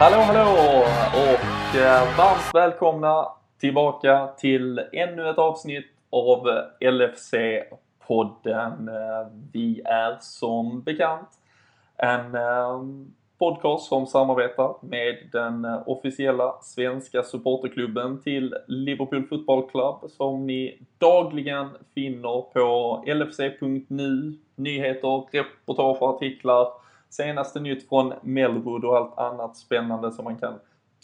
Hallå, hallå och eh, varmt välkomna tillbaka till ännu ett avsnitt av LFC-podden. Eh, vi är som bekant en eh, podcast som samarbetar med den eh, officiella svenska supporterklubben till Liverpool Football Club som ni dagligen finner på lfc.nu. Nyheter, reportage och artiklar senaste nytt från Melwood och allt annat spännande som man kan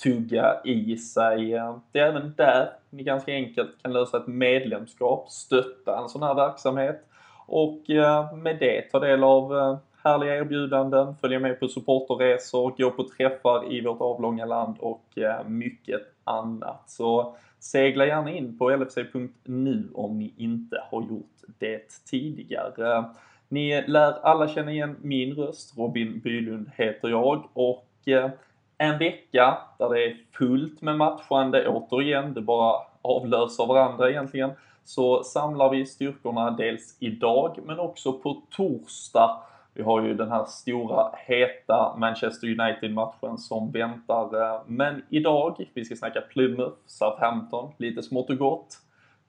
tugga i sig. Det är även där ni ganska enkelt kan lösa ett medlemskap, stötta en sån här verksamhet och eh, med det ta del av eh, härliga erbjudanden, följa med på supporterresor, gå på träffar i vårt avlånga land och eh, mycket annat. Så segla gärna in på lfc.nu om ni inte har gjort det tidigare. Ni lär alla känna igen min röst. Robin Bylund heter jag och eh, en vecka där det är fullt med matchande återigen, det bara avlöser varandra egentligen, så samlar vi styrkorna dels idag men också på torsdag. Vi har ju den här stora heta Manchester United-matchen som väntar. Eh, men idag, vi ska snacka Plymouth, Southampton, lite smått och gott.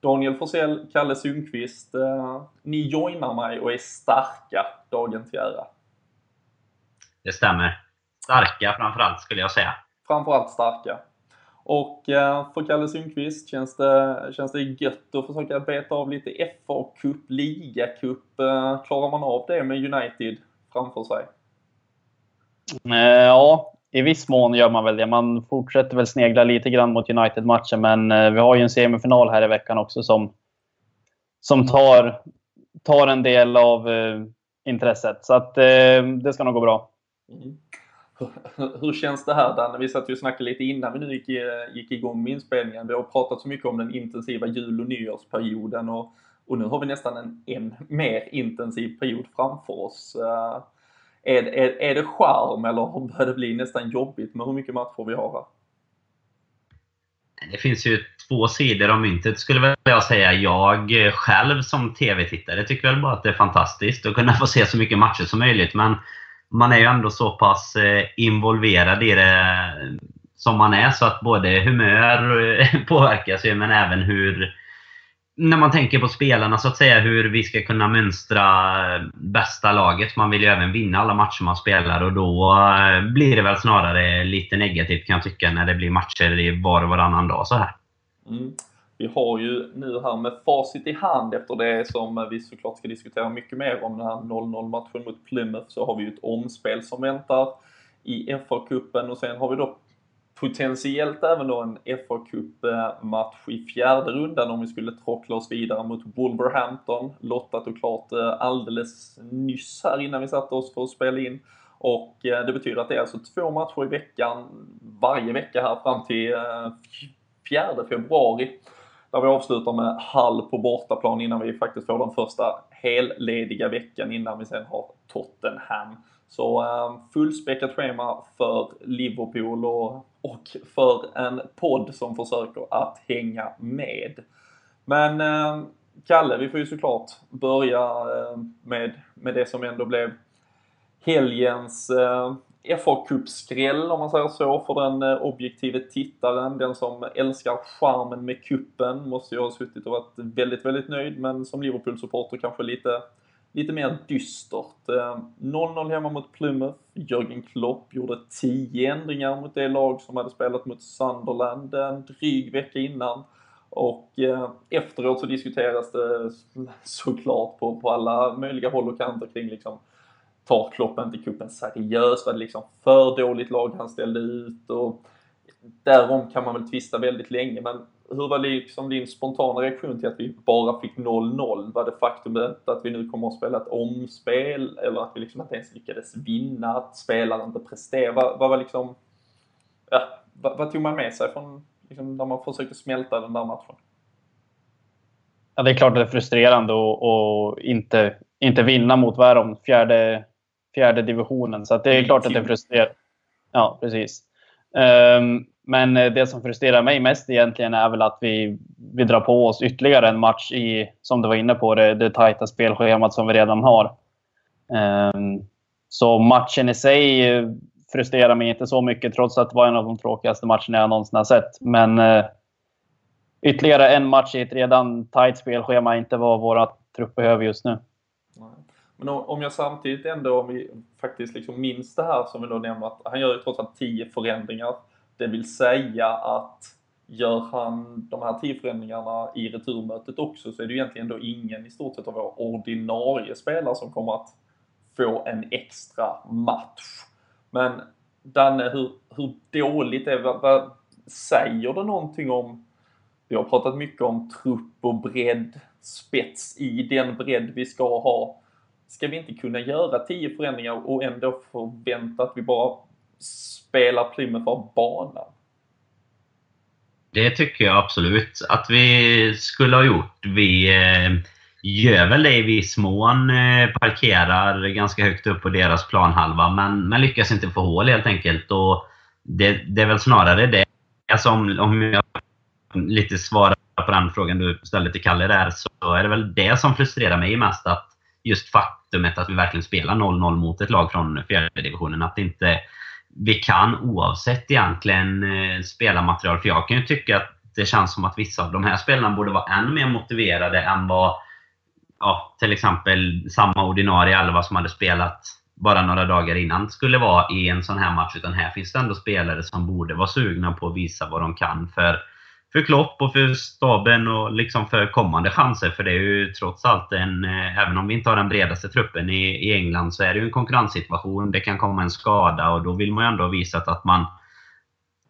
Daniel Forsell, Kalle Sundqvist, eh, ni joinar mig och är starka dagen till ära. Det stämmer. Starka framförallt skulle jag säga. Framförallt starka. Och eh, för Kalle Sundqvist känns det, känns det gött att försöka beta av lite FA-cup, ligacup. Eh, klarar man av det med United framför sig? Eh, ja, i viss mån gör man väl det. Man fortsätter väl snegla lite grann mot United-matchen, men vi har ju en semifinal här i veckan också som, som tar, tar en del av intresset. Så att, det ska nog gå bra. Mm. Hur känns det här Danne? Vi satt ju och snackade lite innan vi nu gick, eh, gick igång med inspelningen. Vi har pratat så mycket om den intensiva jul och nyårsperioden och, och nu har vi nästan en än mer intensiv period framför oss. Uh, är, är, är det charm eller börjar det bli nästan jobbigt med hur mycket matcher vi har här? Det finns ju två sidor av myntet skulle väl jag säga. Jag själv som TV-tittare tycker väl bara att det är fantastiskt att kunna få se så mycket matcher som möjligt. Men man är ju ändå så pass eh, involverad i det eh, som man är så att både humör eh, påverkas ju men även hur när man tänker på spelarna så att säga, hur vi ska kunna mönstra bästa laget. Man vill ju även vinna alla matcher man spelar och då blir det väl snarare lite negativt kan jag tycka när det blir matcher i var och varannan dag så här. Mm. Vi har ju nu här med facit i hand efter det som vi såklart ska diskutera mycket mer om den här 0-0 matchen mot Plymouth så har vi ju ett omspel som väntar i FA-cupen och sen har vi då potentiellt även då en fa Cup-match i fjärde rundan om vi skulle tråckla oss vidare mot Wolverhampton. Lottat och klart eh, alldeles nyss här innan vi satte oss för att spela in. Och eh, det betyder att det är alltså två matcher i veckan varje vecka här fram till eh, 4 februari. Där vi avslutar med Hall på bortaplan innan vi faktiskt får den första hellediga veckan innan vi sen har Tottenham. Så eh, fullspäckat schema för Liverpool och och för en podd som försöker att hänga med. Men eh, Kalle, vi får ju såklart börja eh, med, med det som ändå blev helgens eh, fa Cup-skräll om man säger så för den eh, objektive tittaren. Den som älskar charmen med kuppen måste ju ha suttit och varit väldigt, väldigt nöjd men som Liverpool-supporter kanske lite lite mer dystert. Eh, 0-0 hemma mot Plymouth. Jörgen Klopp gjorde 10 ändringar mot det lag som hade spelat mot Sunderland en dryg vecka innan. Och eh, efteråt så diskuteras det såklart på, på alla möjliga håll och kanter kring liksom tar Klopp inte cupen seriöst? Var det liksom för dåligt lag han ställde ut? Och därom kan man väl tvista väldigt länge men hur var liksom din spontana reaktion till att vi bara fick 0-0? Var det faktumet att vi nu kommer att spela ett omspel eller att vi liksom inte ens lyckades vinna, att spelaren inte presterade? Vad, vad var liksom, ja, vad, vad, tog man med sig från liksom, när man försökte smälta den där matchen? Ja, det är klart att det är frustrerande att inte, inte vinna mot, vad är de, fjärde, fjärde divisionen. Så det är klart att det är frustrerande. Ja, precis. Um, men det som frustrerar mig mest egentligen är väl att vi, vi drar på oss ytterligare en match i, som du var inne på, det, det tajta spelschemat som vi redan har. Um, så matchen i sig frustrerar mig inte så mycket trots att det var en av de tråkigaste matcherna jag någonsin har sett. Men uh, ytterligare en match i ett redan tajt spelschema är inte vad våra trupp behöver just nu. Men om jag samtidigt ändå, om vi faktiskt liksom minns det här som vi då nämner, att han gör ju trots allt 10 förändringar. Det vill säga att gör han de här 10 förändringarna i returmötet också så är det ju egentligen då ingen i stort sett av våra ordinarie spelare som kommer att få en extra match. Men Danne, hur, hur dåligt är det? Vad, säger det någonting om vi har pratat mycket om trupp och bredd, spets i den bredd vi ska ha. Ska vi inte kunna göra tio förändringar och ändå förvänta att vi bara spelar Plymouth av banan? Det tycker jag absolut att vi skulle ha gjort. Vi eh, gör väl det i viss mån. Eh, parkerar ganska högt upp på deras planhalva, men, men lyckas inte få hål helt enkelt. Och det, det är väl snarare det. Alltså om, om jag lite svarar på den frågan du ställde till Kalle där, så är det väl det som frustrerar mig mest. Att just faktumet att vi verkligen spelar 0-0 mot ett lag från fjärde divisionen. Att inte vi kan oavsett egentligen eh, spelarmaterial. För jag kan ju tycka att det känns som att vissa av de här spelarna borde vara än mer motiverade än vad ja, till exempel samma ordinarie elva som hade spelat bara några dagar innan skulle vara i en sån här match. Utan här finns det ändå spelare som borde vara sugna på att visa vad de kan. För för Klopp och för staben och liksom för kommande chanser. För det är ju trots allt en, eh, även om vi inte har den bredaste truppen i, i England, så är det ju en konkurrenssituation. Det kan komma en skada och då vill man ju ändå visa att man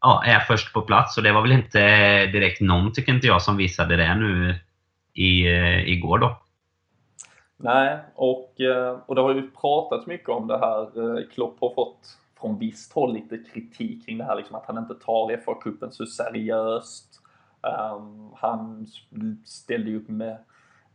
ja, är först på plats. Och det var väl inte eh, direkt någon, tycker inte jag, som visade det nu i, eh, igår då. Nej, och, och det har ju pratats mycket om det här. Klopp har fått från visst håll lite kritik kring det här, liksom att han inte tar FA-cupen så seriöst. Um, han ställde upp med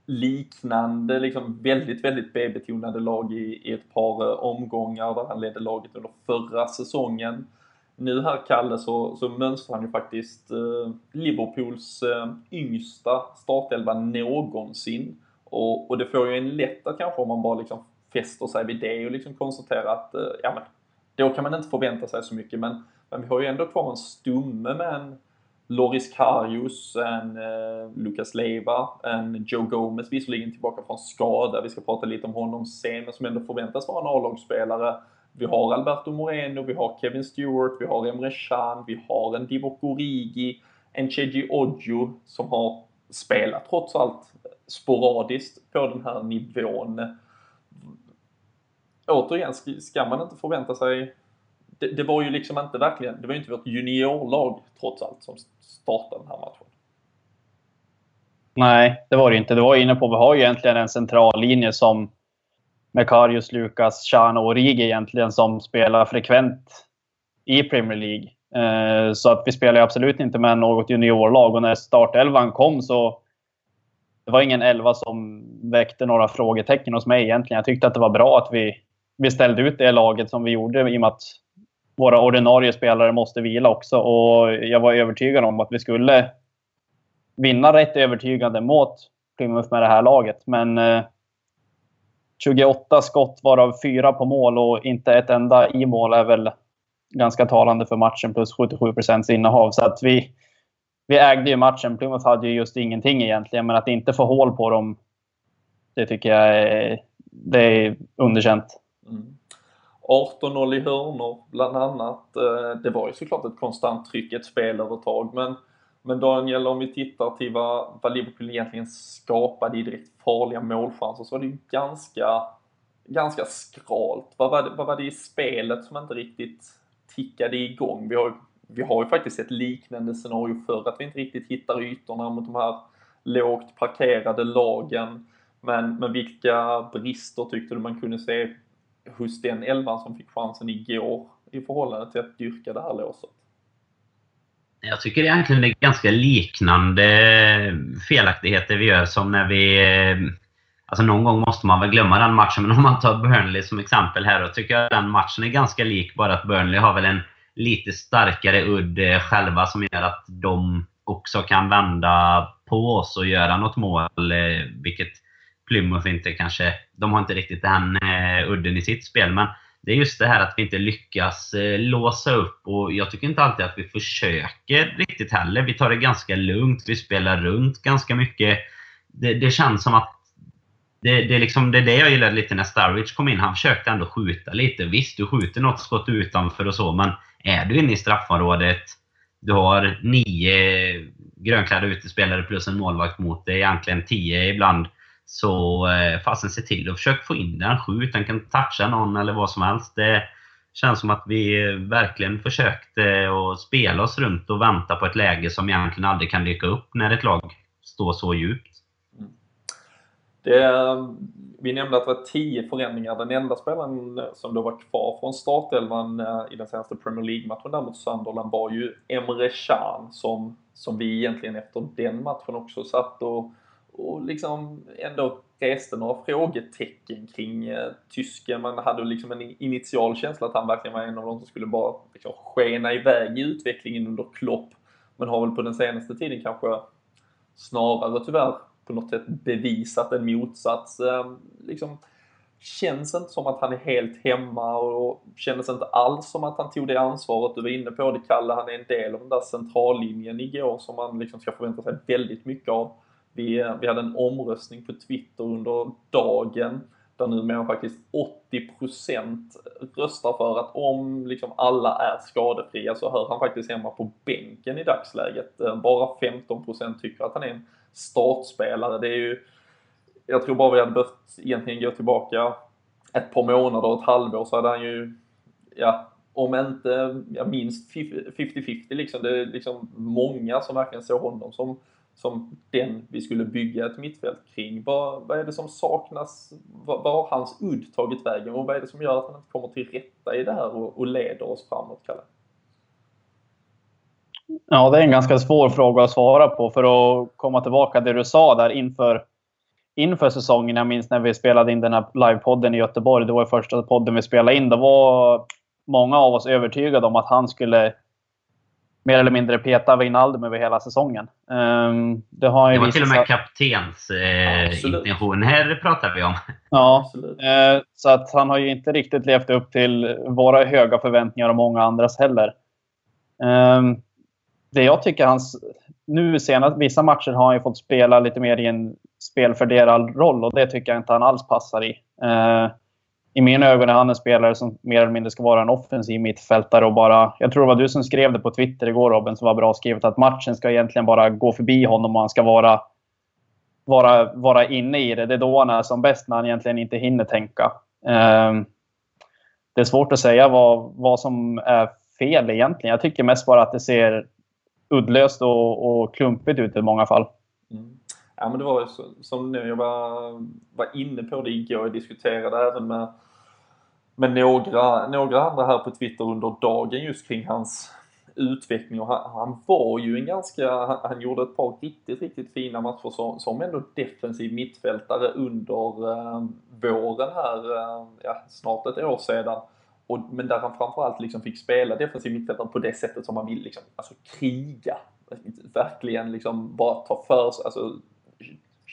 liknande, liksom väldigt, väldigt B-betonade lag i, i ett par eh, omgångar där han ledde laget under förra säsongen. Nu här, Kalle, så, så mönstrar han ju faktiskt eh, Liverpools eh, yngsta startelva någonsin. Och, och det får ju en lätta kanske om man bara liksom fäster sig vid det och liksom konstaterar att, eh, ja men, då kan man inte förvänta sig så mycket men, men vi har ju ändå kvar en stumme med en Loris Karius, en eh, Lucas Leiva, en Joe Gomez, visserligen tillbaka från skada. Vi ska prata lite om honom sen, men som ändå förväntas vara en A-lagsspelare. Vi har Alberto Moreno, vi har Kevin Stewart, vi har Emre Can, vi har en Divock Origi, en Cheji Odjo som har spelat trots allt sporadiskt på den här nivån. Återigen, ska man inte förvänta sig det, det, var ju liksom inte verkligen, det var ju inte vårt juniorlag trots allt som startade den här matchen. Nej, det var det inte. Det var jag inne på. Vi har ju egentligen en central linje som med Karius, Lukas, Tjärna och Origi egentligen som spelar frekvent i Premier League. Eh, så att vi spelar absolut inte med något juniorlag och när startelvan kom så det var ingen elva som väckte några frågetecken hos mig egentligen. Jag tyckte att det var bra att vi, vi ställde ut det laget som vi gjorde i och med att våra ordinarie spelare måste vila också. Och jag var övertygad om att vi skulle vinna rätt övertygande mot Plymouth med det här laget. Men eh, 28 skott varav fyra på mål och inte ett enda i mål är väl ganska talande för matchen plus 77 procents innehav. Så att vi, vi ägde ju matchen. Plymouth hade ju just ingenting egentligen, men att inte få hål på dem, det tycker jag är, det är underkänt. Mm. 18-0 i hörnor bland annat. Eh, det var ju såklart ett konstant tryck, ett spelövertag. Men, men Daniel, om vi tittar till vad, vad Liverpool egentligen skapade i direkt farliga målchanser så var det ju ganska, ganska skralt. Vad var, det, vad var det i spelet som inte riktigt tickade igång? Vi har, vi har ju faktiskt ett liknande scenario för att vi inte riktigt hittar ytorna mot de här lågt parkerade lagen. Men, men vilka brister tyckte du man kunde se hos den elvan som fick chansen igår i förhållande till att dyrka det här låset? Jag tycker egentligen det är ganska liknande felaktigheter vi gör som när vi... Eh, alltså någon gång måste man väl glömma den matchen, men om man tar Burnley som exempel här, då tycker jag den matchen är ganska lik, bara att Burnley har väl en, lite starkare udd eh, själva som gör att de också kan vända på oss och göra något mål. Eh, vilket Plymouth inte kanske... De har inte riktigt den eh, udden i sitt spel. Men det är just det här att vi inte lyckas eh, låsa upp. Och Jag tycker inte alltid att vi försöker riktigt heller. Vi tar det ganska lugnt. Vi spelar runt ganska mycket. Det, det känns som att det, det, är liksom, det är det jag gillade lite när Starwich kom in. Han försökte ändå skjuta lite. Visst, du skjuter något skott utanför och så, men är du inne i straffområdet, du har nio grönklädda utespelare plus en målvakt mot dig, egentligen tio ibland. Så eh, fasen se till att försöka få in den. Skjut, den kan toucha någon eller vad som helst. Det känns som att vi eh, verkligen försökte att spela oss runt och vänta på ett läge som egentligen aldrig kan dyka upp när ett lag står så djupt. Mm. Det, vi nämnde att det var tio förändringar. Den enda spelaren som då var kvar från startelvan eh, i den senaste Premier League-matchen där mot Sunderland var ju Emre Can som, som vi egentligen efter den matchen också satt och, och liksom ändå reste några frågetecken kring eh, tysken. Man hade liksom en initial känsla att han verkligen var en av de som skulle bara liksom skena iväg i utvecklingen under Klopp. Men har väl på den senaste tiden kanske snarare tyvärr på något sätt bevisat en motsats. Eh, liksom, känns inte som att han är helt hemma och kändes inte alls som att han tog det ansvaret du var inne på. Det Kalle, han är en del av den där centrallinjen igår som man liksom ska förvänta sig väldigt mycket av. Vi, vi hade en omröstning på Twitter under dagen där numera faktiskt 80% röstar för att om liksom alla är skadefria så hör han faktiskt hemma på bänken i dagsläget. Eh, bara 15% tycker att han är en startspelare. Det är ju, jag tror bara vi hade behövt egentligen gå tillbaka ett par månader, ett halvår så hade han ju, ja, om inte ja, minst 50-50 liksom. Det är liksom många som verkligen såg honom som, som den vi skulle bygga ett mittfält kring. Vad, vad är det som saknas? Vad, vad har hans udd tagit vägen och vad är det som gör att han inte kommer till rätta i det här och, och leder oss framåt, Kalle? Ja, det är en ganska svår fråga att svara på. För att komma tillbaka till det du sa där inför, inför säsongen. Jag minns när vi spelade in den här livepodden i Göteborg. Det var första podden vi spelade in. Då var många av oss övertygade om att han skulle mer eller mindre peta Wijnaldum över hela säsongen. Um, det, har det var till och med kaptens eh, intention. Här pratar vi om. Ja, eh, så att han har ju inte riktigt levt upp till våra höga förväntningar och många andras heller. Um, det jag tycker hans... Nu senast, vissa matcher har han ju fått spela lite mer i en spelfördelad roll och det tycker jag inte han alls passar i. Eh, i mina ögon är han en spelare som mer eller mindre ska vara en offensiv mittfältare och bara... Jag tror det var du som skrev det på Twitter igår Robin, som var bra skrivet, att matchen ska egentligen bara gå förbi honom och han ska vara, vara, vara inne i det. Det är då han är som bäst, när han egentligen inte hinner tänka. Ehm, det är svårt att säga vad, vad som är fel egentligen. Jag tycker mest bara att det ser uddlöst och, och klumpigt ut i många fall. Mm. Ja men det var ju så, som jag var, var inne på det igår, jag diskuterade även med, med några, några andra här på Twitter under dagen just kring hans utveckling och han, han var ju en ganska, han, han, gjorde ett par riktigt, riktigt fina matcher som, som ändå defensiv mittfältare under eh, våren här, eh, ja, snart ett år sedan. Och, men där han framförallt liksom fick spela defensiv mittfältare på det sättet som man vill, liksom, alltså kriga. Verkligen liksom bara ta för sig, alltså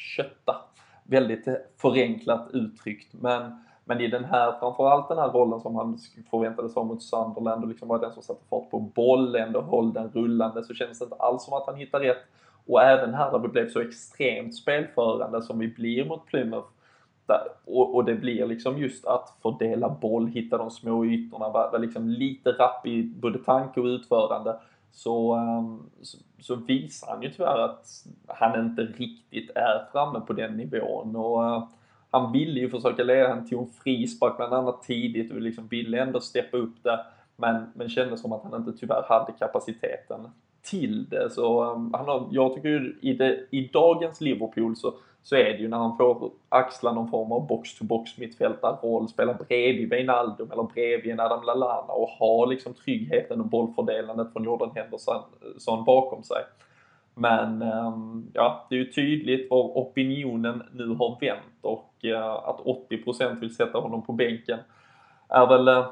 kötta. Väldigt eh, förenklat uttryckt. Men, men i den här, framförallt den här rollen som han förväntades ha mot Sunderland och liksom var den som satte fart på bollen och höll den rullande så kändes det inte alls som att han hittade rätt. Och även här där vi blev så extremt spelförande som vi blir mot Plymouth och, och, det blir liksom just att fördela boll, hitta de små ytorna, vara liksom lite rapp i både tanke och utförande. Så, ehm, så, så, visar han ju tyvärr att han inte riktigt är framme på den nivån. Och, eh, han ville ju försöka leda, han tog en frispark bland annat tidigt och liksom ville ändå steppa upp det. Men, men kände som att han inte tyvärr hade kapaciteten till det. Så um, han har, jag tycker ju i, det, i dagens Liverpool så så är det ju när han får axla någon form av box-to-box mittfältarroll, spela bredvid Wijnaldum eller bredvid en Adam Lallana och ha liksom tryggheten och bollfördelandet från Jordan Henderson eh, bakom sig. Men ehm, ja, det är ju tydligt var opinionen nu har vänt och eh, att 80% vill sätta honom på bänken är väl eh,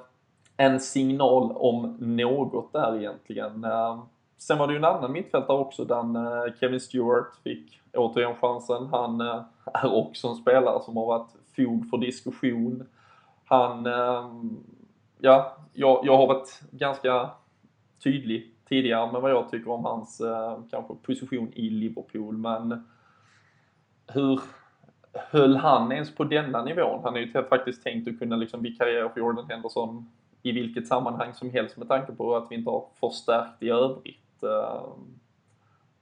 en signal om något där egentligen. Ehm, Sen var det ju en annan mittfältare också, den eh, Kevin Stewart fick återigen chansen. Han eh, är också en spelare som har varit fog för diskussion. Han, eh, ja, jag, jag har varit ganska tydlig tidigare med vad jag tycker om hans kanske position i Liverpool, men hur höll han ens på denna nivån? Han är ju faktiskt tänkt att kunna liksom vikariera för Jordan Henderson i vilket sammanhang som helst med tanke på att vi inte har förstärkt i övrigt. Eh,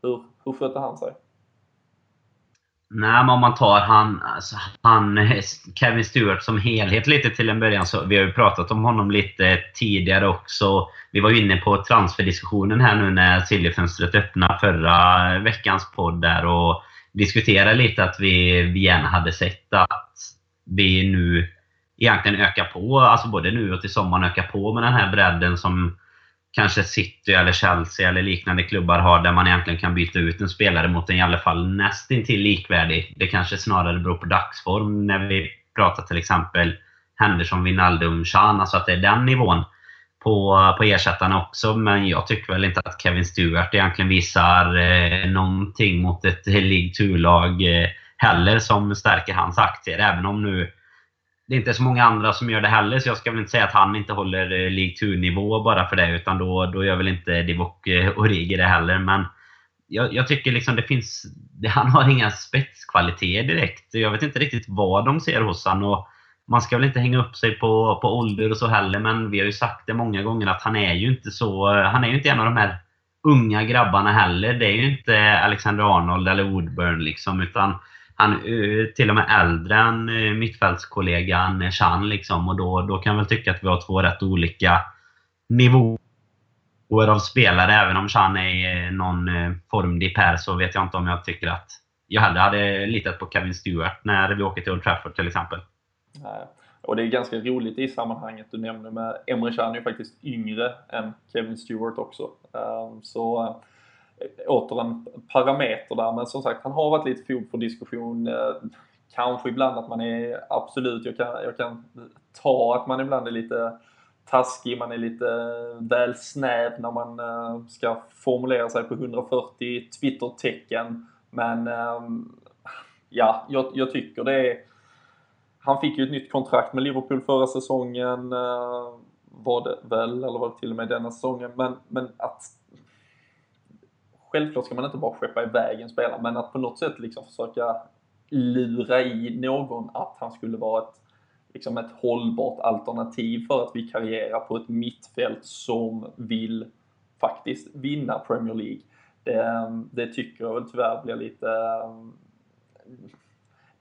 hur, hur skötte han sig? Nej, men om man tar han, alltså han, Kevin Stewart som helhet lite till en början. Så vi har ju pratat om honom lite tidigare också. Vi var ju inne på transferdiskussionen här nu när Siljefönstret öppnade förra veckans podd där. Och diskuterade lite att vi, vi gärna hade sett att vi nu egentligen ökar på, alltså både nu och till sommaren ökar på med den här bredden som kanske City eller Chelsea eller liknande klubbar har där man egentligen kan byta ut en spelare mot en i alla fall nästintill likvärdig. Det kanske snarare beror på dagsform när vi pratar till exempel Henderson, Wijnaldum, Chan, alltså att det är den nivån på, på ersättarna också. Men jag tycker väl inte att Kevin Stewart egentligen visar eh, någonting mot ett League 2-lag eh, heller som stärker hans aktier. Även om nu det är inte så många andra som gör det heller, så jag ska väl inte säga att han inte håller eh, League 2-nivå bara för det. Utan då, då gör väl inte Divock eh, Origi det heller. Men jag, jag, tycker liksom det finns... Han har inga spetskvaliteter direkt. Jag vet inte riktigt vad de ser hos honom man ska väl inte hänga upp sig på, på ålder och så heller, men vi har ju sagt det många gånger att han är ju inte så... Han är ju inte en av de här unga grabbarna heller. Det är ju inte Alexander Arnold eller Woodburn liksom, utan han är till och med äldre än eh, mittfältskollegan Chan liksom. Och då, då kan jag väl tycka att vi har två rätt olika nivåer av spelare. Även om Chan är eh, någon formdipp här så vet jag inte om jag tycker att jag hellre hade litat på Kevin Stewart när vi åker till Old Trafford till exempel. Och det är ganska roligt i sammanhanget du nämner med Emre Can är ju faktiskt yngre än Kevin Stewart också. Ehm, så Eh, åter en parameter där, men som sagt han har varit lite fog för diskussion. Eh, kanske ibland att man är, absolut, jag kan, jag kan ta att man ibland är lite taskig, man är lite väl snäv när man eh, ska formulera sig på 140 Twitter-tecken. Men ehm, ja, jag, jag tycker det är han fick ju ett nytt kontrakt med Liverpool förra säsongen, var det väl, eller var det till och med denna säsongen. Men, men att... Självklart ska man inte bara skeppa iväg en spelare, men att på något sätt liksom försöka lura i någon att han skulle vara ett, liksom ett hållbart alternativ för att vikariera på ett mittfält som vill faktiskt vinna Premier League. Det, det tycker jag väl tyvärr blir lite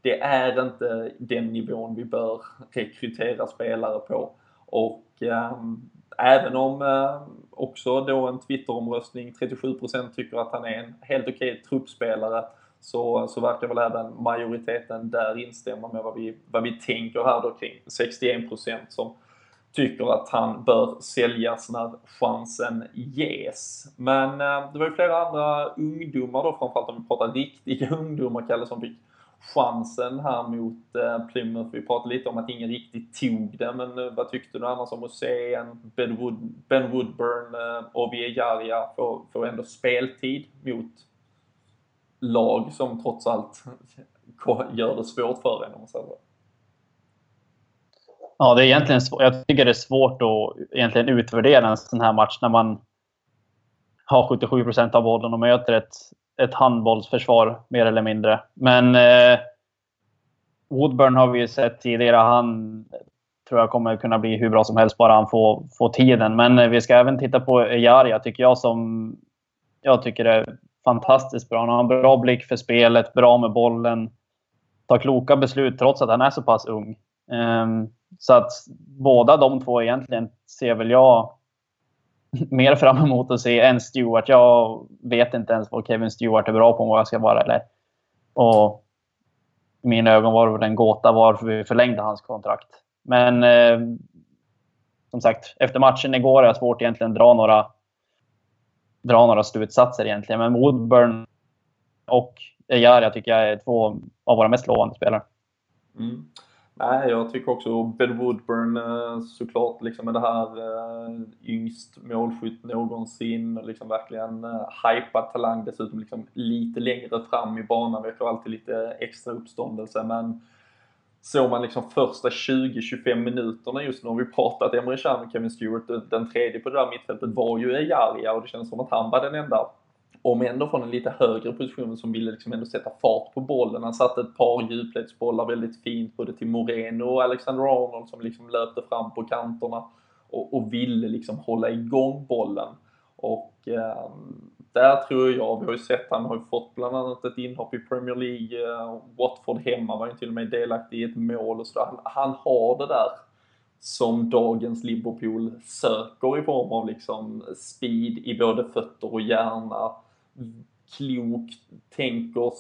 det är inte den nivån vi bör rekrytera spelare på. Och ehm, även om eh, också då en Twitteromröstning, 37% tycker att han är en helt okej okay truppspelare, så, så verkar väl även majoriteten där instämma med vad vi, vad vi tänker här då kring 61% som tycker att han bör säljas när chansen ges. Men eh, det var ju flera andra ungdomar då, framförallt om vi pratar riktiga ungdomar, Kalle, som fick chansen här mot eh, Plymouth. Vi pratade lite om att ingen riktigt tog den, men eh, vad tyckte du annars om att se en Ben, Wood, ben Woodburn eh, och Viegaria få, få ändå speltid mot lag som trots allt gör det svårt för en om man säger? Ja, det är egentligen svårt. Jag tycker det är svårt att egentligen utvärdera en sån här match när man har 77 procent av bollen och möter ett ett handbollsförsvar mer eller mindre. Men eh, Woodburn har vi ju sett tidigare. Han tror jag kommer kunna bli hur bra som helst bara han får, får tiden. Men eh, vi ska även titta på Ejaria tycker jag som jag tycker är fantastiskt bra. Han har en bra blick för spelet, bra med bollen. Tar kloka beslut trots att han är så pass ung. Eh, så att båda de två egentligen ser väl jag mer fram emot att se än Stewart. Jag vet inte ens vad Kevin Stewart är bra på om jag ska vara eller. Och i mina ögon var det en gåta varför vi förlängde hans kontrakt. Men eh, som sagt, efter matchen igår är jag svårt egentligen dra några dra några slutsatser egentligen. Men Woodburn och Ejaria tycker jag är två av våra mest lovande spelare. Mm. Nej, jag tycker också Ben Woodburn eh, såklart liksom med det här eh, yngst målskytt någonsin och liksom verkligen eh, äh, hypad talang dessutom liksom lite längre fram i banan. Väcker alltid lite extra uppståndelse men såg man liksom första 20-25 minuterna just nu har vi pratat Emre Can och Kevin Stewart, den tredje på det där mittfältet var ju Ejaria och det känns som att han var den enda om ändå från en lite högre position som ville liksom ändå sätta fart på bollen. Han satte ett par djupledsbollar väldigt fint både till Moreno och Alexander Arnold som liksom löpte fram på kanterna och, och ville liksom hålla igång bollen. Och eh, där tror jag, vi har ju sett, han har ju fått bland annat ett inhopp i Premier League, eh, Watford hemma var ju till och med delaktig i ett mål och sådär. Han, han har det där som dagens Liverpool söker i form av liksom speed i både fötter och hjärna klok, tänker,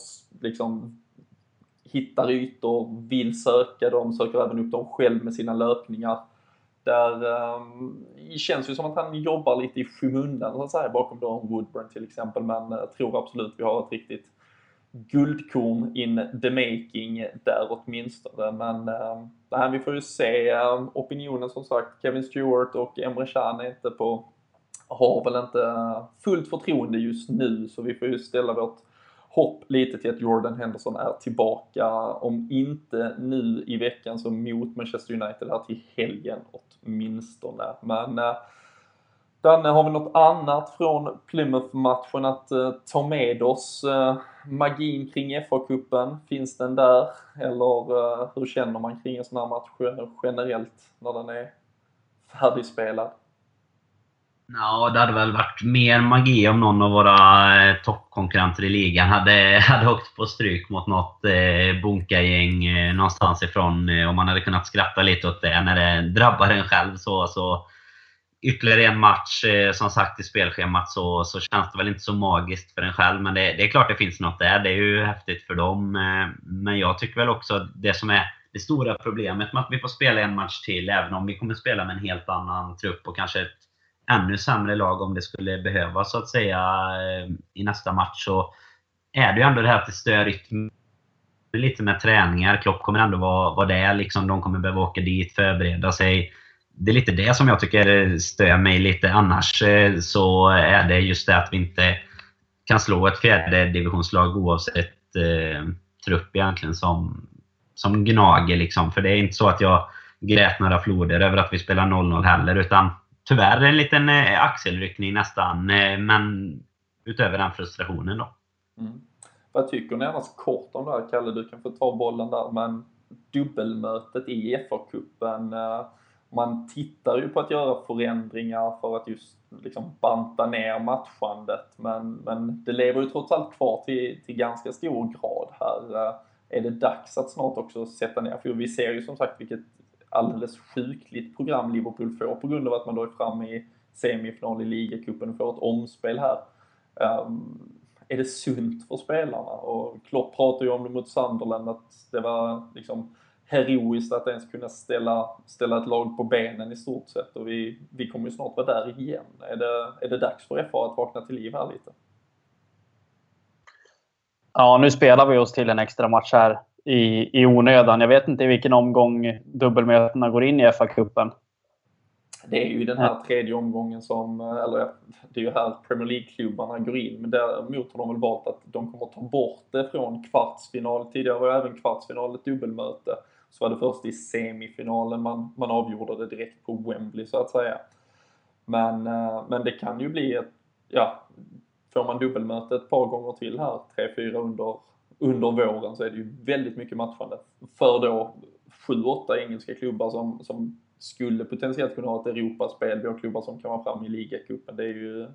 liksom hittar ytor, vill söka dem, söker även upp dem själv med sina löpningar. Där um, känns ju som att han jobbar lite i skymundan så att säga bakom Don Woodburn till exempel men jag tror absolut vi har ett riktigt guldkorn in the making där åtminstone. Men äh, vi får ju se. Ehm, opinionen som sagt, Kevin Stewart och Emre Can är inte på har väl inte fullt förtroende just nu så vi får ju ställa vårt hopp lite till att Jordan Henderson är tillbaka. Om inte nu i veckan så mot Manchester United här till helgen åtminstone. Men eh, Danne, har vi något annat från Plymouth-matchen att uh, ta med oss? Uh, magin kring FA-cupen, finns den där? Eller uh, hur känner man kring en sån här match generellt när den är färdigspelad? Ja, det hade väl varit mer magi om någon av våra eh, toppkonkurrenter i ligan hade, hade åkt på stryk mot något eh, bunkagäng eh, någonstans ifrån. Eh, om man hade kunnat skratta lite åt det när det drabbar en själv. Så, så ytterligare en match, eh, som sagt, i spelschemat så, så känns det väl inte så magiskt för en själv. Men det, det, är klart det finns något där. Det är ju häftigt för dem. Eh, men jag tycker väl också det som är det stora problemet med att vi får spela en match till, även om vi kommer spela med en helt annan trupp och kanske ett ännu sämre lag om det skulle behövas så att säga eh, i nästa match. Så är det ju ändå det här att det stör rytmen lite med träningar. Klopp kommer ändå vara, vara där. Liksom, de kommer behöva åka dit, förbereda sig. Det är lite det som jag tycker stör mig lite. Annars eh, så är det just det att vi inte kan slå ett fjärde divisionslag oavsett eh, trupp egentligen som, som gnager. Liksom. För det är inte så att jag grät några floder över att vi spelar 0-0 heller. Utan tyvärr en liten eh, axelryckning nästan. Eh, men utöver den frustrationen då. Mm. Vad tycker ni annars kort om det här, Kalle? Du kan få ta bollen där. Men dubbelmötet i FA-cupen. Eh, man tittar ju på att göra förändringar för att just liksom banta ner matchandet. Men, men det lever ju trots allt kvar till, till ganska stor grad här. Är det dags att snart också sätta ner? För vi ser ju som sagt vilket alldeles sjukligt program Liverpool får på grund av att man då är framme i semifinal i ligacupen och får ett omspel här. Um, är det sunt för spelarna? Och Klopp pratar ju om det mot Sunderland att det var liksom heroiskt att ens kunna ställa, ställa ett lag på benen i stort sett och vi, vi kommer ju snart vara där igen. Är det, är det dags för FA att vakna till liv här lite? Ja, nu spelar vi oss till en extra match här i, i onödan. Jag vet inte i vilken omgång dubbelmötena går in i FA-cupen. Det är ju den här tredje omgången som, eller det är ju här Premier League-klubbarna går in, men däremot har de väl valt att de kommer ta bort det från kvartsfinal. Tidigare var även kvartsfinal ett dubbelmöte. Så var det först i semifinalen man, man avgjorde det direkt på Wembley så att säga. Men, eh, men det kan ju bli ett, ja, får man dubbelmöte ett par gånger till här, tre, fyra under under våren så är det ju väldigt mycket matchande för då sju, åtta engelska klubbar som, som skulle potentiellt kunna ha ett Europaspel. Vi har klubbar som kan vara fram i ligacupen. Det, är ju,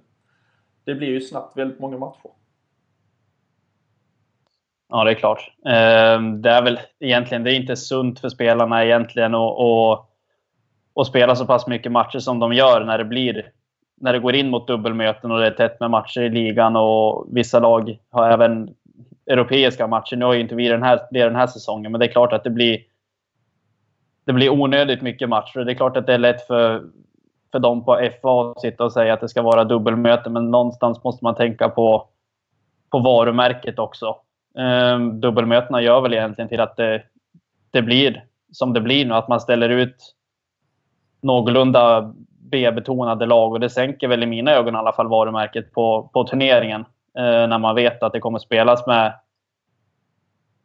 det blir ju snabbt väldigt många matcher. Ja, det är klart. Ehm, det är väl egentligen, det är inte sunt för spelarna egentligen att, och, och spela så pass mycket matcher som de gör när det blir när det går in mot dubbelmöten och det är tätt med matcher i ligan och vissa lag har även europeiska matcher. Nu har ju inte vi den här, det den här säsongen, men det är klart att det blir det blir onödigt mycket matcher. Det är klart att det är lätt för, för dem på FA att sitta och säga att det ska vara dubbelmöte, men någonstans måste man tänka på, på varumärket också. Ehm, dubbelmötena gör väl egentligen till att det, det blir som det blir nu. Att man ställer ut någorlunda B-betonade lag och det sänker väl i mina ögon i alla fall varumärket på, på turneringen. Eh, när man vet att det kommer spelas med,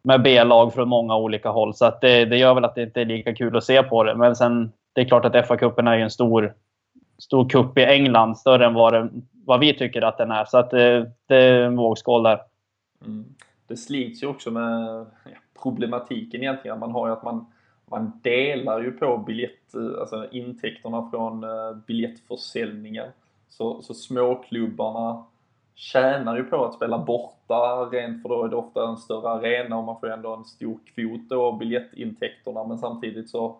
med B-lag från många olika håll. Så att det, det gör väl att det inte är lika kul att se på det. Men sen, det är klart att FA-cupen är ju en stor, stor cup i England. Större än vad, det, vad vi tycker att den är. Så att det, det är en vågskål där. Mm. Det slits ju också med problematiken egentligen. Man har ju att man man delar ju på biljett, eh, alltså intäkterna från eh, biljettförsäljningen. Så, så småklubbarna tjänar ju på att spela borta, rent för då är det ofta en större arena och man får ändå en stor kvot då av biljettintäkterna. Men samtidigt så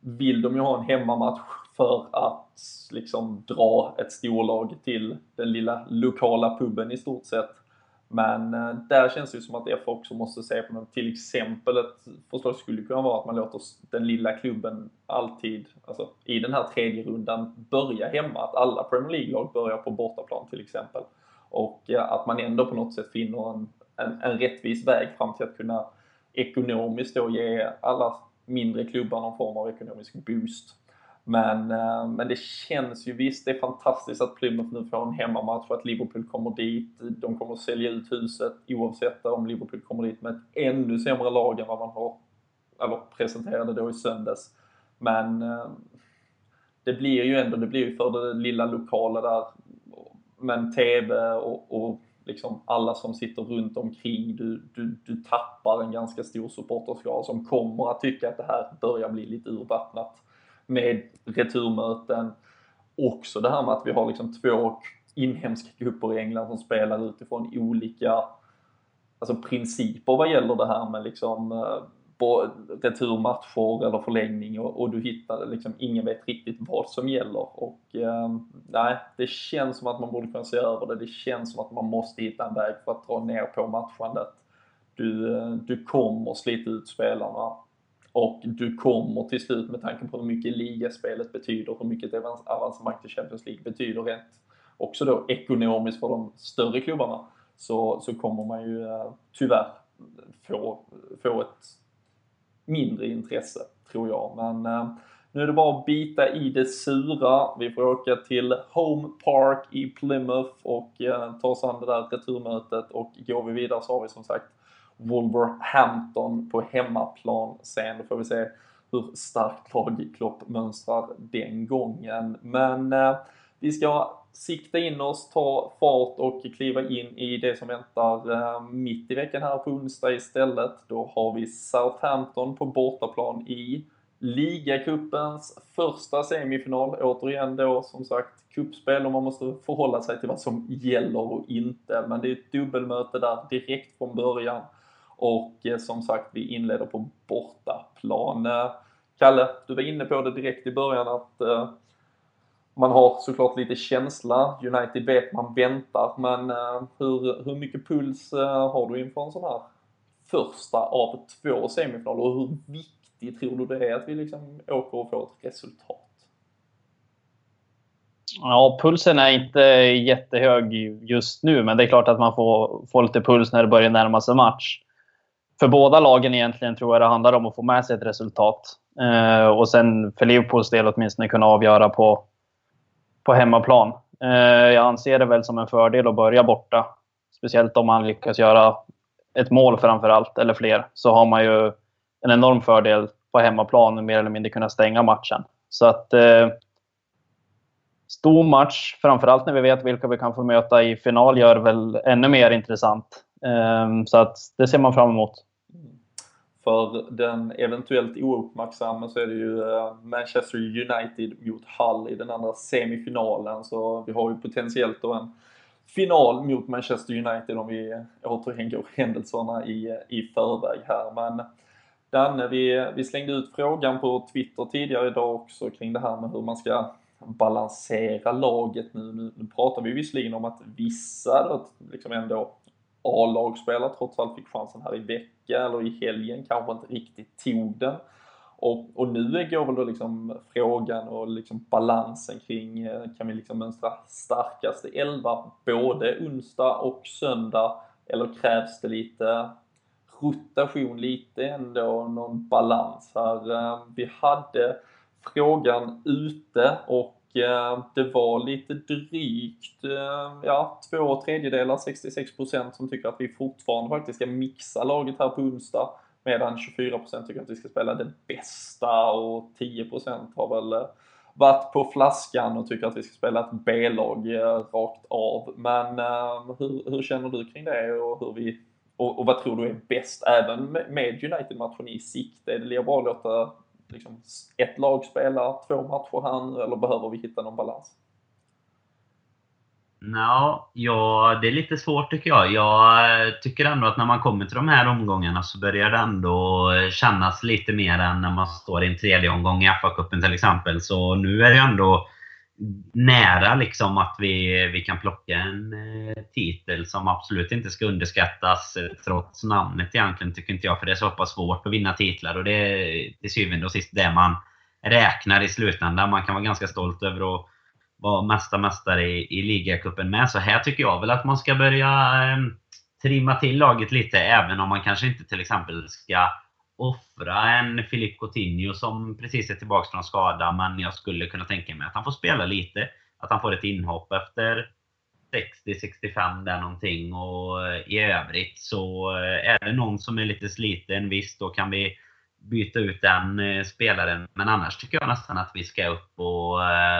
vill de ju ha en hemmamatch för att liksom dra ett storlag till den lilla lokala puben i stort sett. Men eh, där känns det ju som att FA också måste se på något. Till exempel ett förslag skulle kunna vara att man låter den lilla klubben alltid, alltså i den här tredje rundan, börja hemma. Att alla Premier League-lag börjar på bortaplan till exempel. Och att man ändå på något sätt finner en, en, en rättvis väg fram till att kunna ekonomiskt då ge alla mindre klubbar någon form av ekonomisk boost. Men, eh, men det känns ju visst, det är fantastiskt att Plymouth nu får en hemmamatch och att Liverpool kommer dit. De kommer att sälja ut huset oavsett om Liverpool kommer dit med ett ännu sämre lag än vad man har, eller presenterade då i söndags. Men eh, det blir ju ändå, det blir ju för det lilla lokala där. Men TV och, och liksom alla som sitter runt omkring. Du, du, du tappar en ganska stor supporterskara som kommer att tycka att det här börjar bli lite urvattnat med returmöten. Också det här med att vi har liksom två inhemska grupper i England som spelar utifrån olika alltså principer vad gäller det här med liksom eh, returmatcher eller förlängning och, och, du hittar liksom, ingen vet riktigt vad som gäller och eh, nej, det känns som att man borde kunna se över det. Det känns som att man måste hitta en väg för att dra ner på matchandet. Du, eh, du kommer slita ut spelarna och du kommer till slut med tanke på hur mycket ligaspelet betyder, hur mycket avancemang till Champions League betyder rent också då ekonomiskt för de större klubbarna så, så kommer man ju eh, tyvärr få, få ett mindre intresse, tror jag. Men eh, nu är det bara att bita i det sura. Vi får åka till Home Park i Plymouth och eh, ta oss an det där returmötet och går vi vidare så har vi som sagt Wolverhampton på hemmaplan sen. Då får vi se hur starkt lag Klopp mönstrar den gången. Men eh, vi ska sikta in oss, ta fart och kliva in i det som väntar eh, mitt i veckan här på onsdag istället. Då har vi Southampton på bortaplan i ligacupens första semifinal. Återigen då som sagt kuppspel och man måste förhålla sig till vad som gäller och inte. Men det är ett dubbelmöte där direkt från början. Och eh, som sagt, vi inleder på bortaplan. Eh, Kalle, du var inne på det direkt i början att eh, man har såklart lite känsla. United vet man väntar, men eh, hur, hur mycket puls eh, har du inför en sån här första av två semifinaler och hur viktigt tror du det är att vi liksom åker och får ett resultat? Ja, pulsen är inte jättehög just nu, men det är klart att man får, får lite puls när det börjar närma sig match för båda lagen egentligen tror jag det handlar om att få med sig ett resultat. Eh, och sen för Liverpools del åtminstone kunna avgöra på, på hemmaplan. Eh, jag anser det väl som en fördel att börja borta. Speciellt om man lyckas göra ett mål framför allt, eller fler. Så har man ju en enorm fördel på hemmaplan mer eller mindre kunna stänga matchen. Så att... Eh, stor match, framförallt när vi vet vilka vi kan få möta i final, gör väl ännu mer intressant. Eh, så att det ser man fram emot. För den eventuellt ouppmärksamma så är det ju eh, Manchester United mot Hull i den andra semifinalen. Så vi har ju potentiellt då en final mot Manchester United om vi återigen går händelserna i, i förväg här. Men Danne, vi, vi slängde ut frågan på Twitter tidigare idag också kring det här med hur man ska balansera laget nu. Nu, nu pratar vi visserligen om att vissa då, liksom ändå A-lagsspelare trots allt fick chansen här i veckan eller i helgen, kanske inte riktigt tog den. Och, och nu går väl då liksom frågan och liksom balansen kring, eh, kan vi liksom mönstra starkaste elva både onsdag och söndag? Eller krävs det lite rotation lite ändå, någon balans här. Eh, vi hade frågan ute och Eh, det var lite drygt, eh, ja, två tredjedelar, 66% som tycker att vi fortfarande faktiskt ska mixa laget här på onsdag. Medan 24% tycker att vi ska spela det bästa och 10% har väl eh, varit på flaskan och tycker att vi ska spela ett B-lag rakt av. Men hur, hur känner du kring det och hur vi och, och vad tror du är bäst även med United-matchen i sikte? Är det lika bra att låta liksom, ett lag spela två matcher här nu eller behöver vi hitta någon balans? No, ja, det är lite svårt tycker jag. Jag tycker ändå att när man kommer till de här omgångarna så börjar det ändå kännas lite mer än när man står i en tredje omgång i FA-cupen till exempel. Så nu är det ändå nära liksom att vi, vi kan plocka en eh, titel som absolut inte ska underskattas eh, trots namnet egentligen, tycker inte jag. För det är så pass svårt att vinna titlar och det är till syvende och sist det man räknar i slutändan. Man kan vara ganska stolt över att vara mesta mästare i, i ligacupen med. Så här tycker jag väl att man ska börja eh, trimma till laget lite, även om man kanske inte till exempel ska offra en Filip Coutinho som precis är tillbaka från skada, men jag skulle kunna tänka mig att han får spela lite. Att han får ett inhopp efter 60-65 där någonting. Och eh, i övrigt så eh, är det någon som är lite sliten, visst då kan vi byta ut den eh, spelaren. Men annars tycker jag nästan att vi ska upp och,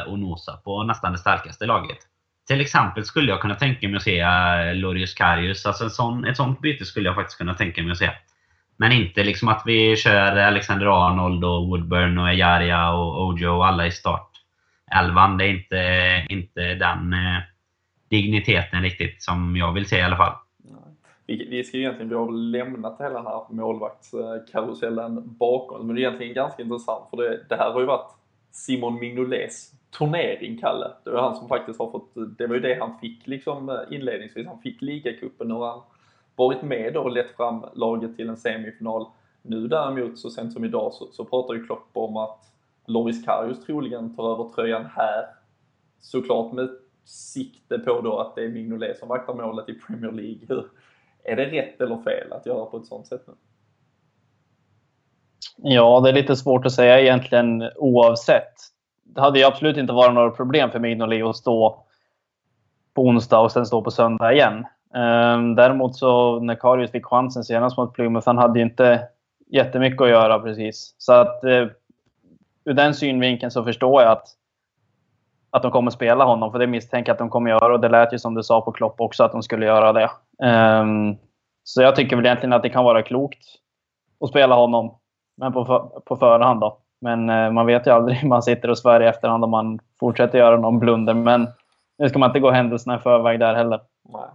och nosa på nästan det starkaste laget. Till exempel skulle jag kunna tänka mig att se Lorius Karius. Alltså en sån, ett sånt byte skulle jag faktiskt kunna tänka mig att se. Men inte liksom att vi kör Alexander Arnold och Woodburn och Ejaria och Ojo och alla i startelvan. Det är inte, inte den eh, digniteten riktigt som jag vill se i alla fall. Vi, vi ska egentligen, vi har lämnat hela den här målvaktskarusellen bakom men det är egentligen ganska intressant för det, det här har ju varit Simon Mignolets turnering, Kalle. Det var han som faktiskt har fått, det var ju det han fick liksom eh, inledningsvis. Han fick ligacupen och han varit med då och lett fram laget till en semifinal. Nu däremot, så sent som idag, så, så pratar ju Klopp om att Loris Karius troligen tar över tröjan här. Såklart med sikte på då att det är Mignolet som vaktar målet i Premier League. Hur, är det rätt eller fel att göra på ett sånt sätt nu? Ja, det är lite svårt att säga egentligen oavsett. Det hade ju absolut inte varit några problem för Mignolet att stå på onsdag och sen stå på söndag igen. Ehm, däremot så när Karius fick chansen senast mot Plymouth, han hade ju inte jättemycket att göra precis. Så att eh, ur den synvinkeln så förstår jag att, att de kommer spela honom. För det misstänker jag att de kommer göra. Och det lät ju som du sa på Klopp också att de skulle göra det. Um, så jag tycker väl egentligen att det kan vara klokt att spela honom. Men på, för, på förhand då. Men eh, man vet ju aldrig man sitter och svär i efterhand om man fortsätter göra någon blunder. Men nu ska man inte gå händelserna i förväg där heller. Nej.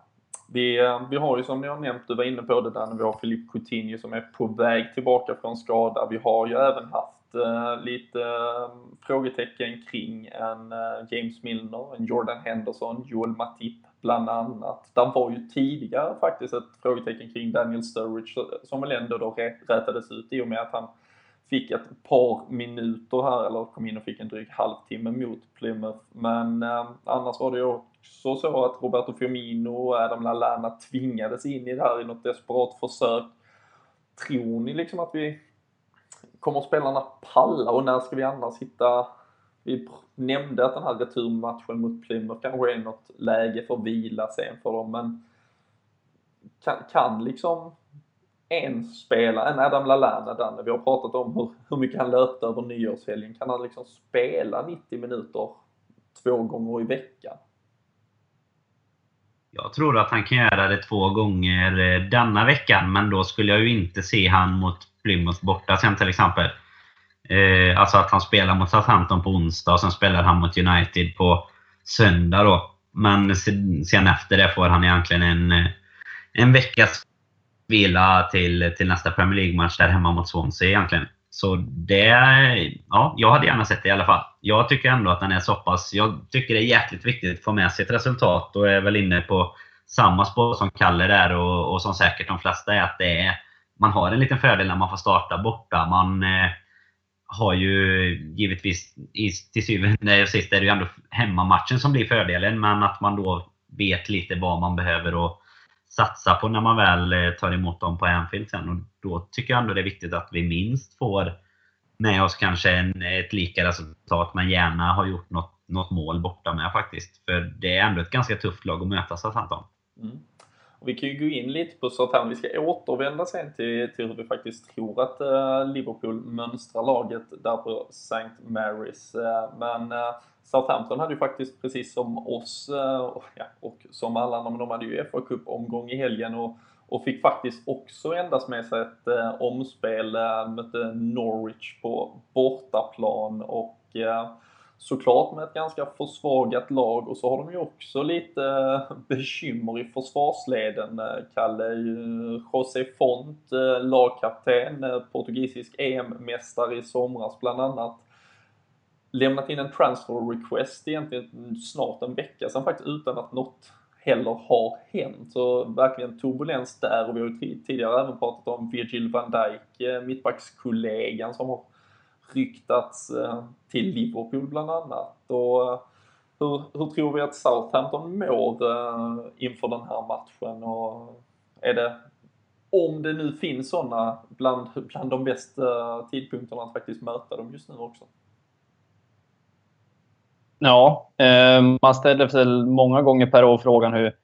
Vi, eh, vi har ju som ni har nämnt, du var inne på det där när vi har Filip Coutinho som är på väg tillbaka från skada. Vi har ju även haft uh, lite uh, frågetecken kring en uh, James Milner, en Jordan Henderson, Joel Matip bland annat. Det var ju tidigare faktiskt ett frågetecken kring Daniel Sturridge som väl ändå då rätades ut i och med att han fick ett par minuter här, eller kom in och fick en dryg halvtimme mot Plymouth. Men eh, annars var det ju också så att Roberto Firmino och Adam Lallana tvingades in i det här i något desperat försök. Tror ni liksom att vi kommer spelarna palla och när ska vi annars hitta vi nämnde att den här returmatchen mot Plymouth kanske är något läge för vila sen för dem men kan, kan liksom en spelare, en Adam Lallana, Danne, vi har pratat om hur, hur mycket han löpte över nyårshelgen. Kan han liksom spela 90 minuter två gånger i veckan? Jag tror att han kan göra det två gånger eh, denna veckan, men då skulle jag ju inte se han mot Plymouth borta sen till exempel. Eh, alltså att han spelar mot Southampton på onsdag och sen spelar han mot United på söndag då. Men sen efter det får han egentligen en, eh, en veckas vila till, till nästa Premier League-match där hemma mot Swansea egentligen. Så det, ja, jag hade gärna sett det i alla fall. Jag tycker ändå att den är så pass, jag tycker det är jäkligt viktigt att få med sig ett resultat och är väl inne på samma spår som Kalle där och, och som säkert de flesta är att det är, man har en liten fördel när man får starta borta. Man eh, har ju givetvis, i, till syvende och sist är det ju ändå hemmamatchen som blir fördelen, men att man då vet lite vad man behöver och satsa på när man väl eh, tar emot dem på Anfield sen. Och då tycker jag ändå det är viktigt att vi minst får med oss kanske en, ett lika resultat, men gärna har gjort något, något mål borta med faktiskt. För det är ändå ett ganska tufft lag att möta Southampton. Mm. Och vi kan ju gå in lite på Southampton. Vi ska återvända sen till, till hur vi faktiskt tror att uh, Liverpool mönstrar laget där på St. Mary's. Uh, men uh, Southampton hade ju faktiskt precis som oss ja, och som alla andra, men de hade ju FA Cup-omgång i helgen och, och fick faktiskt också endast med sig ett omspel. Mötte Norwich på bortaplan och såklart med ett ganska försvagat lag och så har de ju också lite eh, bekymmer i försvarsleden. Eh, Kalle eh, José Font, lagkapten, portugisisk EM-mästare i somras bland annat. Lämnat in en transfer request egentligen snart en vecka sedan faktiskt utan att något heller har hänt. Så verkligen turbulens där och vi har ju tidigare även pratat om Virgil van Dijk, mittbackskollegan som har ryktats eh, till Liverpool bland annat. Och eh, hur, hur tror vi att Southampton mår eh, inför den här matchen? Och är det, om det nu finns sådana, bland, bland de bästa tidpunkterna att faktiskt möta dem just nu också? Ja, man ställer sig många gånger per år frågan hur,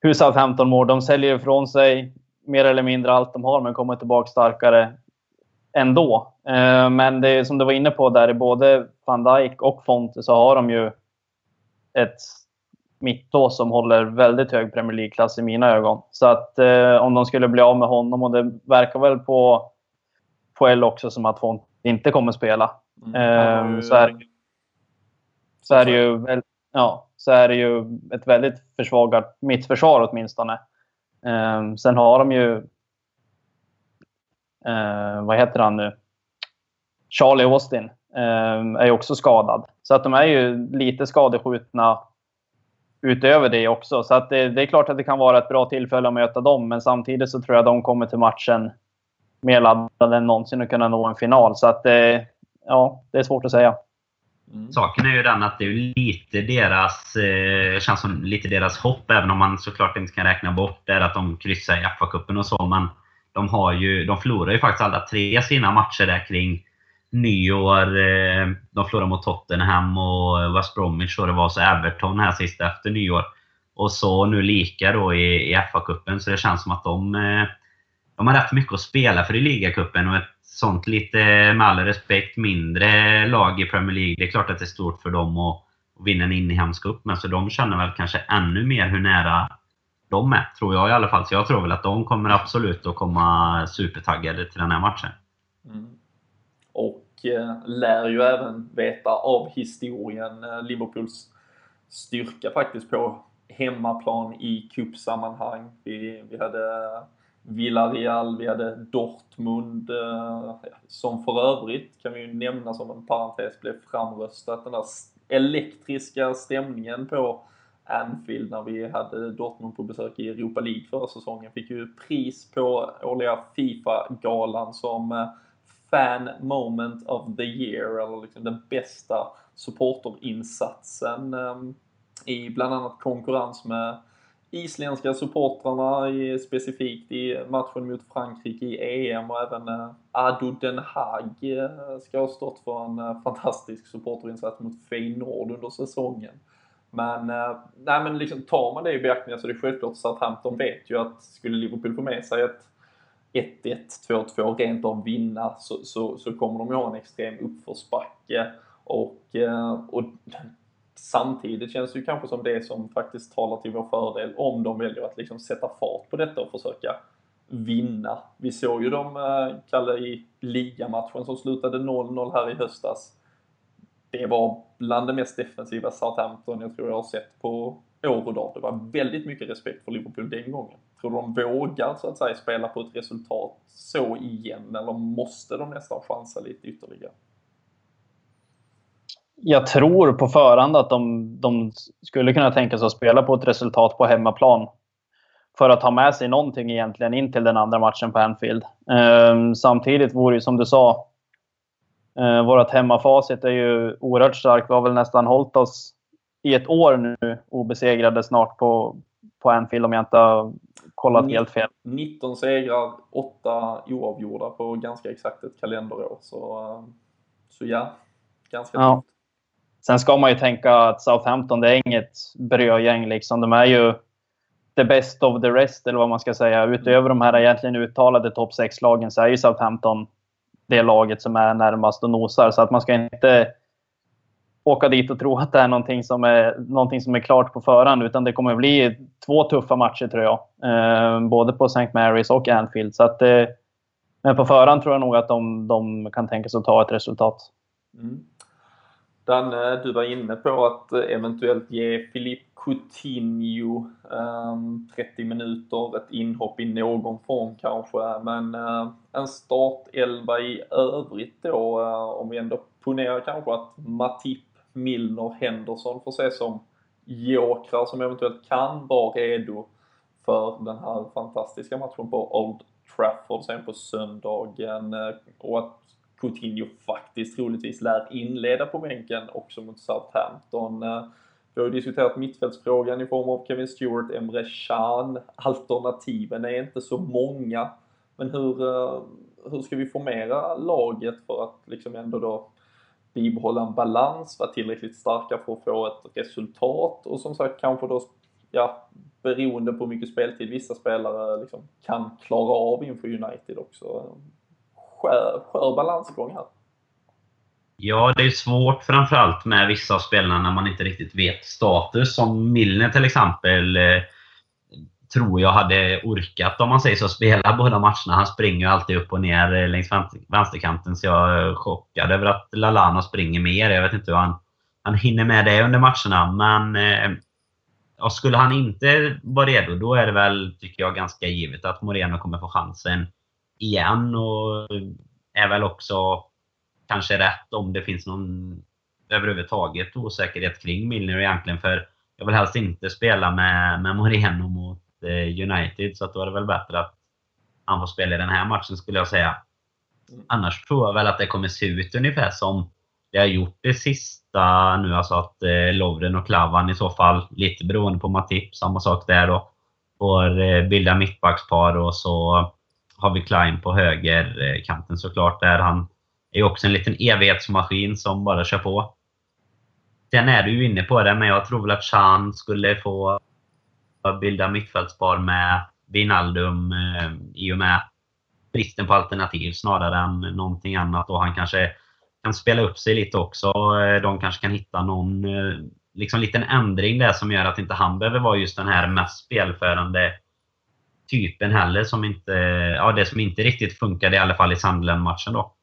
hur Southampton mår. De säljer ifrån sig mer eller mindre allt de har, men kommer tillbaka starkare ändå. Eh, men det som du var inne på där, både van Dijk och Fonte så har de ju ett mittå som håller väldigt hög Premier League-klass i mina ögon. Så att eh, om de skulle bli av med honom, och det verkar väl på, på L också som att Fonte inte kommer spela. Mm. Eh, så, är, så är det ju ja, så är det ju ett väldigt försvagat mittförsvar åtminstone. Eh, sen har de ju eh, vad heter han nu? Charlie Austin eh, är ju också skadad. Så att de är ju lite skadeskjutna utöver det också. Så att det, det, är klart att det kan vara ett bra tillfälle att möta dem, men samtidigt så tror jag de kommer till matchen mer laddade än någonsin att kunna nå en final. Så att eh, ja, det är svårt att säga. Mm. Saken är ju den att det är lite deras, eh, känns som lite deras hopp, även om man såklart inte kan räkna bort det, att de kryssar i FA-cupen och så. Men de, har ju, de förlorar ju faktiskt alla tre sina matcher där kring nyår. Eh, de förlorade mot Tottenham och West Bromwich och det var så Everton här sist efter nyår. Och så nu lika då i, i FA-cupen, så det känns som att de, eh, de har rätt mycket att spela för i ligacupen och ett sånt lite, med all respekt, mindre lag i Premier League. Det är klart att det är stort för dem att, att vinna en inhemsk cup, men så de känner väl kanske ännu mer hur nära de med, tror jag i alla fall. Så jag tror väl att de kommer absolut att komma supertaggade till den här matchen. Mm. Och eh, lär ju även veta av historien eh, Liverpools styrka faktiskt på hemmaplan i cupsammanhang. Vi, vi hade eh, Villarreal, vi hade Dortmund, eh, som för övrigt kan vi ju nämna som en parentes blev framröstat. Den där elektriska stämningen på Anfield när vi hade Dortmund på besök i Europa League förra säsongen. Fick ju pris på årliga Fifa-galan som eh, Fan Moment of the Year, eller liksom den bästa supporterinsatsen eh, i bland annat konkurrens med isländska supportrarna i, specifikt i matchen mot Frankrike i EM och även eh, Ado Den Haag eh, ska ha stått för en fantastisk supporterinsats mot Feyenoord under säsongen. Men, eh, nej, men liksom, tar man det i beaktning så är det självklart så att Hampton vet ju att skulle Liverpool få med sig ett 1-1, 2-2, rent av vinna så, så, så kommer de ju ha en extrem uppförsbacke. Och, eh, och samtidigt känns det ju kanske som det som faktiskt talar till vår fördel om de väljer att liksom sätta fart på detta och försöka vinna. Vi såg ju dem, eh, Kalle, i ligamatchen som slutade 0-0 här i höstas det var bland det mest defensiva Southampton jag tror jag har sett på år och dag. Det var väldigt mycket respekt för Liverpool den gången. Tror du de vågar så att säga spela på ett resultat så igen eller måste de nästan chansa lite ytterligare? Jag tror på förhand att de, de skulle kunna tänka sig att spela på ett resultat på hemmaplan för att ha med sig någonting egentligen in till den andra matchen på Anfield. Um, samtidigt vore det som du sa, Eh, vårt hemmafacit är ju oerhört starkt. Vi har väl nästan hållit oss i ett år nu obesegrade snart på, på Anfield om jag inte har kollat helt fel. 19 segrar, 8 oavgjorda på ganska exakt ett kalenderår. Så, eh, så ja, ganska Ja. tufft. Sen ska man ju tänka att Southampton, det är inget brödgäng. Liksom. De är ju the best of the rest, eller vad man ska säga. Utöver de här egentligen uttalade topp 6-lagen så är ju Southampton det laget som är närmast och nosar. Så att man ska inte åka dit och tro att det är någonting som är, någonting som är klart på förhand. Utan det kommer bli två tuffa matcher, tror jag. Eh, både på St. Mary's och Anfield. Så att, eh, men på förhand tror jag nog att de, de kan tänka sig att ta ett resultat. Mm. Danne, du var inne på att eh, eventuellt ge Filip Coutinho ehm, 30 minuter, ett inhopp i någon form kanske, men eh, en startelva i övrigt då, eh, om vi ändå ponerar kanske att Matip, Milner, Henderson får ses som jokrar som eventuellt kan vara redo för den här fantastiska matchen på Old Trafford sen på söndagen. Och att Coutinho faktiskt troligtvis lär inleda på bänken också mot Southampton. Eh, vi har ju diskuterat mittfältsfrågan i form av Kevin Stewart, Emre Can. Alternativen är inte så många. Men hur, eh, hur ska vi formera laget för att liksom ändå då bibehålla en balans, vara tillräckligt starka för att få ett resultat och som sagt kanske då, ja, beroende på hur mycket speltid vissa spelare liksom kan klara av inför United också. Skör, skör balansgång här. Ja, det är svårt framförallt med vissa av spelarna när man inte riktigt vet status. Som Milner till exempel eh, tror jag hade orkat, om man säger så, spela båda matcherna. Han springer ju alltid upp och ner eh, längs vänsterkanten så jag är chockad över att Lalana springer mer. Jag vet inte hur han, han hinner med det under matcherna. Men eh, skulle han inte vara redo, då är det väl, tycker jag, ganska givet att Moreno kommer få chansen igen. Och är väl också kanske rätt om det finns någon överhuvudtaget osäkerhet kring Milner egentligen. För jag vill helst inte spela med, med Moreno mot eh, United. Så att då är det väl bättre att han får spela i den här matchen skulle jag säga. Annars tror jag väl att det kommer se ut ungefär som det har gjort det sista nu. Alltså att eh, Lovren och Klavan i så fall, lite beroende på Matip, samma sak där då. Får eh, bilda mittbackspar och så har vi Klein på högerkanten eh, såklart. Där han är också en liten evighetsmaskin som bara kör på. Sen är du ju inne på det, men jag tror väl att Chan skulle få bilda mittfältspar med Wijnaldum eh, i och med bristen på alternativ snarare än någonting annat. Och han kanske kan spela upp sig lite också. Eh, de kanske kan hitta någon eh, liksom liten ändring där som gör att inte han behöver vara just den här mest spelförande typen heller. Som inte, ja, det som inte riktigt funkade i alla fall i Sunderland-matchen då.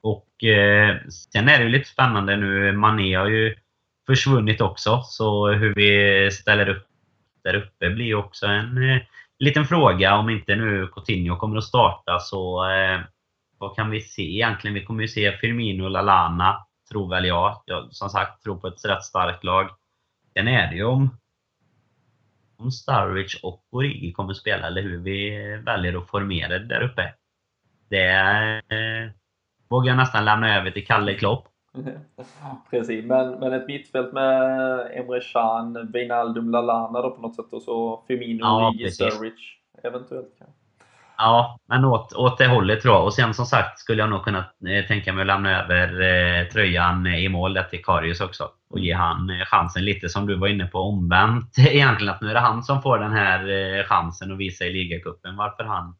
Och eh, sen är det ju lite spännande nu. Mané har ju försvunnit också. Så hur vi ställer upp där uppe blir ju också en eh, liten fråga. Om inte nu Coutinho kommer att starta så eh, vad kan vi se egentligen? Vi kommer ju se Firmino och Lalana, tror väl jag. Jag som sagt tror på ett rätt starkt lag. Sen är det ju om, om Starwich och Origi kommer att spela eller hur vi väljer att formera det där uppe. Det eh, vågar jag nästan lämna över till Kalle Klopp. Precis, men, men ett mittfält med Emre Can, Wijnaldum, Lallana då på något sätt och så Firmino, Ja, Origi. Sturridge eventuellt. kanske. Ja, men åt, åt det hållet tror jag. Och sen som sagt skulle jag nog kunna eh, tänka mig att lämna över eh, tröjan i mål där till Karius också. Och ge han eh, chansen lite som du var inne på omvänt egentligen. Att nu är det han som får den här eh, chansen att visa i ligacupen varför han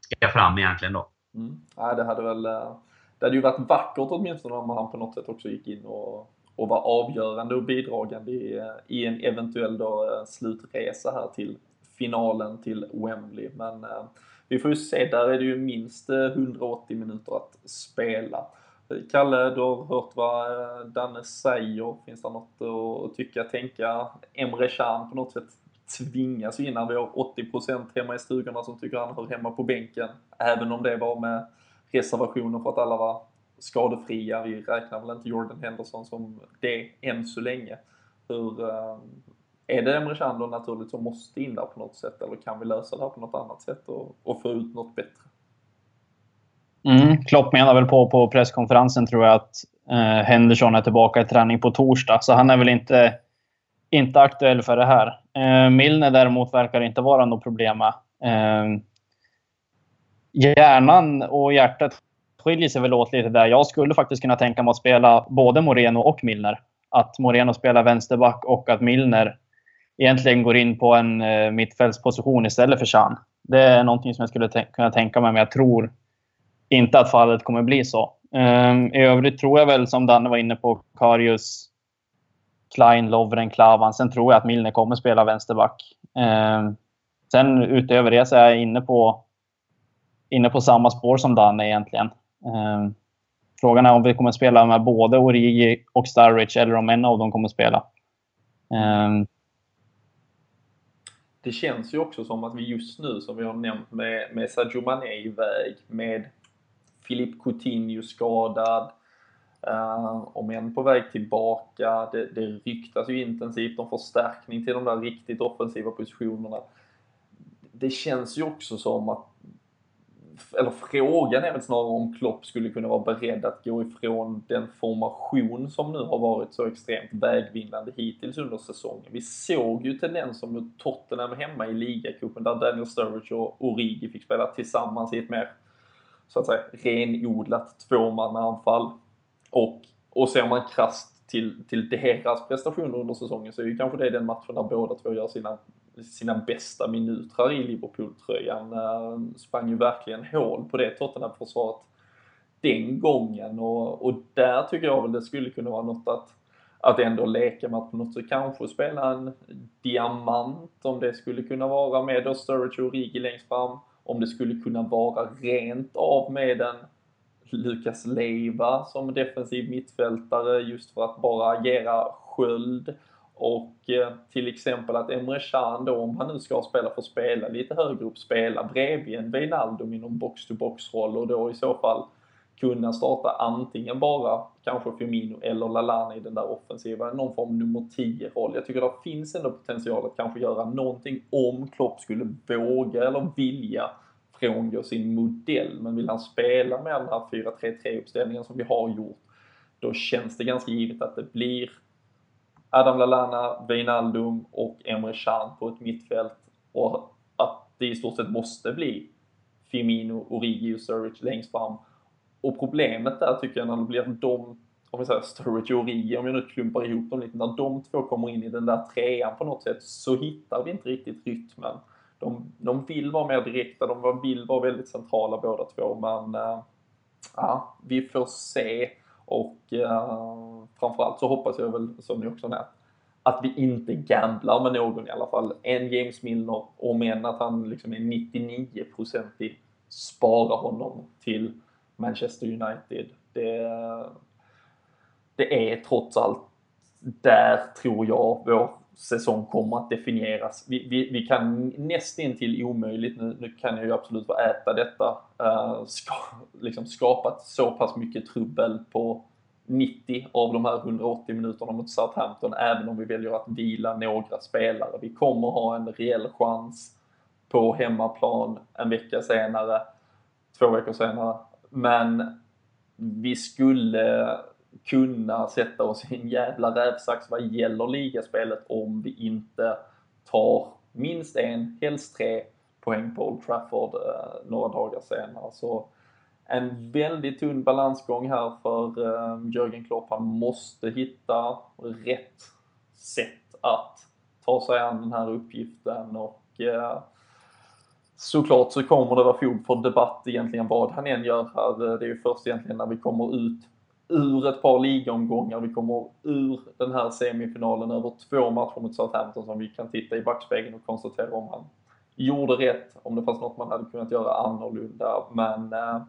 ska fram egentligen då. Mm. Ja, det hade väl eh, det hade ju varit vackert åtminstone om han på något sätt också gick in och, och var avgörande och bidragande i, i en eventuell då, slutresa här till finalen till Wembley. Men vi får ju se, där är det ju minst 180 minuter att spela. Kalle, du har hört vad eh, Danne säger. Finns det något att tycka, tänka? Emre Can på något sätt tvingas in när vi har 80% hemma i stugorna som tycker han hör hemma på bänken. Även om det var med reservationer för att alla var skadefria. Vi räknar väl inte Jordan Henderson som det än så länge. Hur, eh, är det Emre Can då naturligt som måste in där på något sätt eller kan vi lösa det här på något annat sätt och, och få ut något bättre? Mm, Klopp menar väl på, på presskonferensen tror jag att eh, Henderson är tillbaka i träning på torsdag. Så han är väl inte inte aktuell för det här. Eh, Milner däremot verkar inte vara något problem med. Eh, hjärnan och hjärtat skiljer sig väl åt lite där. Jag skulle faktiskt kunna tänka mig att spela både Moreno och Milner. Att Moreno spelar vänsterback och att Milner egentligen går in på en eh, mittfältsposition istället för Chan. Det är någonting som jag skulle kunna tänka mig, men jag tror inte att fallet kommer bli så. Um, I övrigt tror jag väl, som Danne var inne på, Karius, Klein, Lovren, Klavan. Sen tror jag att Milner kommer spela vänsterback. Um, sen utöver det så är jag inne på, inne på samma spår som Danne egentligen. Um, frågan är om vi kommer spela med både Origi och Starwich eller om en av dem kommer spela. Um, det känns ju också som att vi just nu, som vi har nämnt, med, med Sadio Mané iväg, med Filip Coutinho skadad, uh, om än på väg tillbaka. Det, det ryktas ju intensivt om förstärkning till de där riktigt offensiva positionerna. Det känns ju också som att eller frågan är väl snarare om Klopp skulle kunna vara beredd att gå ifrån den formation som nu har varit så extremt vägvinnande hittills under säsongen. Vi såg ju tendenser mot Tottenham hemma i ligacupen där Daniel Sturridge och Origi fick spela tillsammans i ett mer så att säga renodlat tvåmannaanfall. Och, och ser man krasst till, till deras prestationer under säsongen så är ju kanske det den matchen där båda två gör sina sina bästa minuter i Liverpool-tröjan. Eh, sprang ju verkligen hål på det Tottenham-försvaret den gången och, och där tycker jag väl det skulle kunna vara något att, att ändå leka med att på något sätt kanske spela en diamant om det skulle kunna vara med då Sturridge och Rigi längst fram. Om det skulle kunna vara rent av med en Lukas Leiva som defensiv mittfältare just för att bara agera sköld. Och eh, till exempel att Emre Can då, om han nu ska spela, får spela lite högre upp, spela bredvid en Wijnaldum inom box-to-box-roll och då i så fall kunna starta antingen bara kanske Firmino eller Lalana i den där offensiva, någon form nummer 10-roll. Jag tycker det finns ändå potential att kanske göra någonting om Klopp skulle våga eller vilja frångå sin modell. Men vill han spela med den här 4-3-3-uppställningen som vi har gjort, då känns det ganska givet att det blir Adam Lallana, Wijnaldum och Emre Can på ett mittfält och att det i stort sett måste bli Firmino, Origi och Sturridge längst fram. Och problemet där tycker jag när det blir de, om vi säger Sturridge och Origi, om jag nu klumpar ihop dem lite, när de två kommer in i den där trean på något sätt så hittar vi inte riktigt rytmen. De, de vill vara mer direkta, de vill vara väldigt centrala båda två, men äh, ja, vi får se. Och äh, framförallt så hoppas jag väl, som ni också nämnt, att vi inte gamblar med någon i alla fall. En James Milner, om än att han liksom är 99% i spara honom till Manchester United. Det, det är trots allt där tror jag vår säsong kommer att definieras. Vi, vi, vi kan nästintill omöjligt, nu, nu kan jag ju absolut få äta detta, uh, ska, liksom skapat så pass mycket trubbel på 90 av de här 180 minuterna mot Southampton, även om vi väljer att vila några spelare. Vi kommer ha en reell chans på hemmaplan en vecka senare, två veckor senare. Men vi skulle kunna sätta oss i en jävla rävsax vad gäller ligaspelet om vi inte tar minst en, helst tre poäng på Old Trafford eh, några dagar senare. Så en väldigt tunn balansgång här för eh, Jörgen Klopp. Han måste hitta rätt sätt att ta sig an den här uppgiften och eh, såklart så kommer det vara fog för debatt egentligen vad han än gör här. Det är ju först egentligen när vi kommer ut ur ett par ligomgångar, vi kommer ur den här semifinalen över två matcher mot Southampton som vi kan titta i backspegeln och konstatera om han gjorde rätt, om det fanns något man hade kunnat göra annorlunda. Men eh,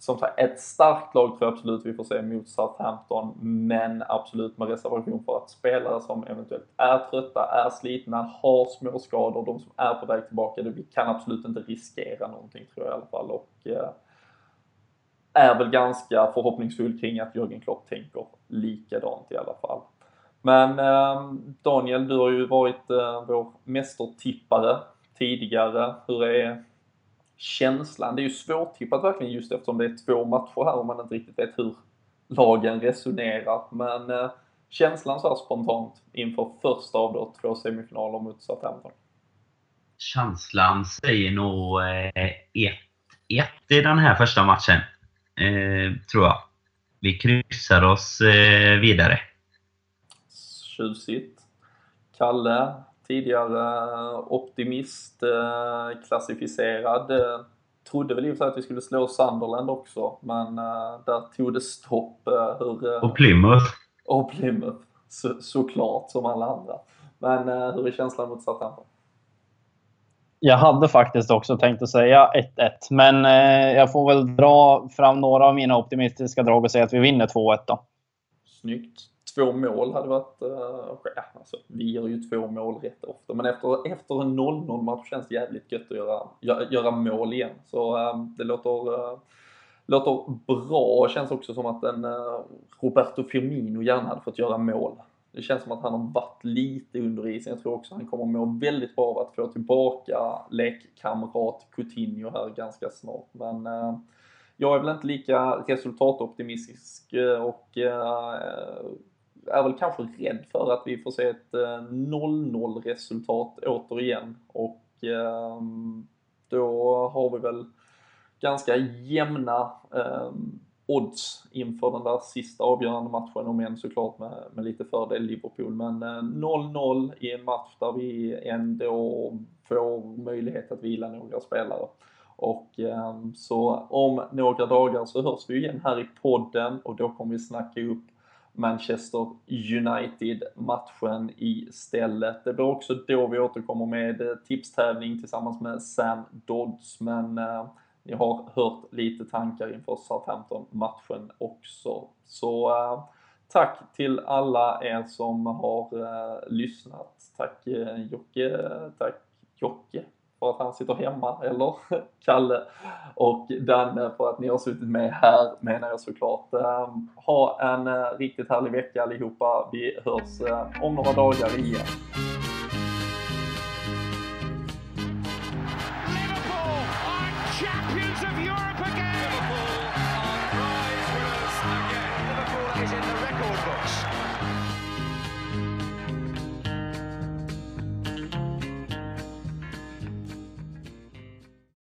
som sagt, ett starkt lag tror jag absolut vi får se mot Southampton, men absolut med reservation för att spelare som eventuellt är trötta, är slitna, har småskador, de som är på väg tillbaka, vi kan absolut inte riskera någonting tror jag i alla fall. Och, eh, är väl ganska förhoppningsfull kring att Jörgen Klopp tänker likadant i alla fall. Men eh, Daniel, du har ju varit eh, vår mästertippare tidigare. Hur är känslan? Det är ju svårtippat verkligen just eftersom det är två matcher här och man inte riktigt vet hur lagen resonerar. Men eh, känslan så här spontant inför första av då två semifinaler mot Southampton? Känslan säger nog 1-1 eh, i den här första matchen. Eh, tror jag. Vi kryssar oss eh, vidare. Tjusigt. Kalle, tidigare optimist, eh, klassificerad. Eh, trodde väl i att vi skulle slå Sunderland också, men uh, där tog det stopp. Hur, och Plymouth. Och Plymouth, så, såklart, som alla andra. Men hur är känslan mot Southampton? Jag hade faktiskt också tänkt att säga 1-1, men jag får väl dra fram några av mina optimistiska drag och säga att vi vinner 2-1 då. Snyggt två mål hade varit... Uh, alltså, vi gör ju två mål rätt ofta, men efter, efter en 0-0 match känns det jävligt gött att göra, göra, göra mål igen. Så uh, det låter, uh, låter bra. Känns också som att en uh, Roberto Firmino gärna hade fått göra mål. Det känns som att han har varit lite under isen. Jag tror också att han kommer må väldigt bra av att få tillbaka lekkamrat Coutinho här ganska snart. Men jag är väl inte lika resultatoptimistisk och är väl kanske rädd för att vi får se ett eh, 0-0 resultat återigen och ehm, då har vi väl ganska jämna ehm, odds inför den där sista avgörande matchen, om än såklart med, med lite fördel Liverpool. Men eh, 0-0 i en match där vi ändå får möjlighet att vila några spelare. Och ehm, så om några dagar så hörs vi igen här i podden och då kommer vi snacka upp Manchester United-matchen istället. Det blir också då vi återkommer med eh, tipstävling tillsammans med Sam Dodds, men eh, ni har hört lite tankar inför Southampton-matchen också. Så eh, tack till alla er som har eh, lyssnat. Tack eh, Jocke, tack Jocke för att han sitter hemma, eller Kalle och Danne eh, för att ni har suttit med här menar jag såklart. Ehm, ha en eh, riktigt härlig vecka allihopa. Vi hörs eh, om några dagar igen.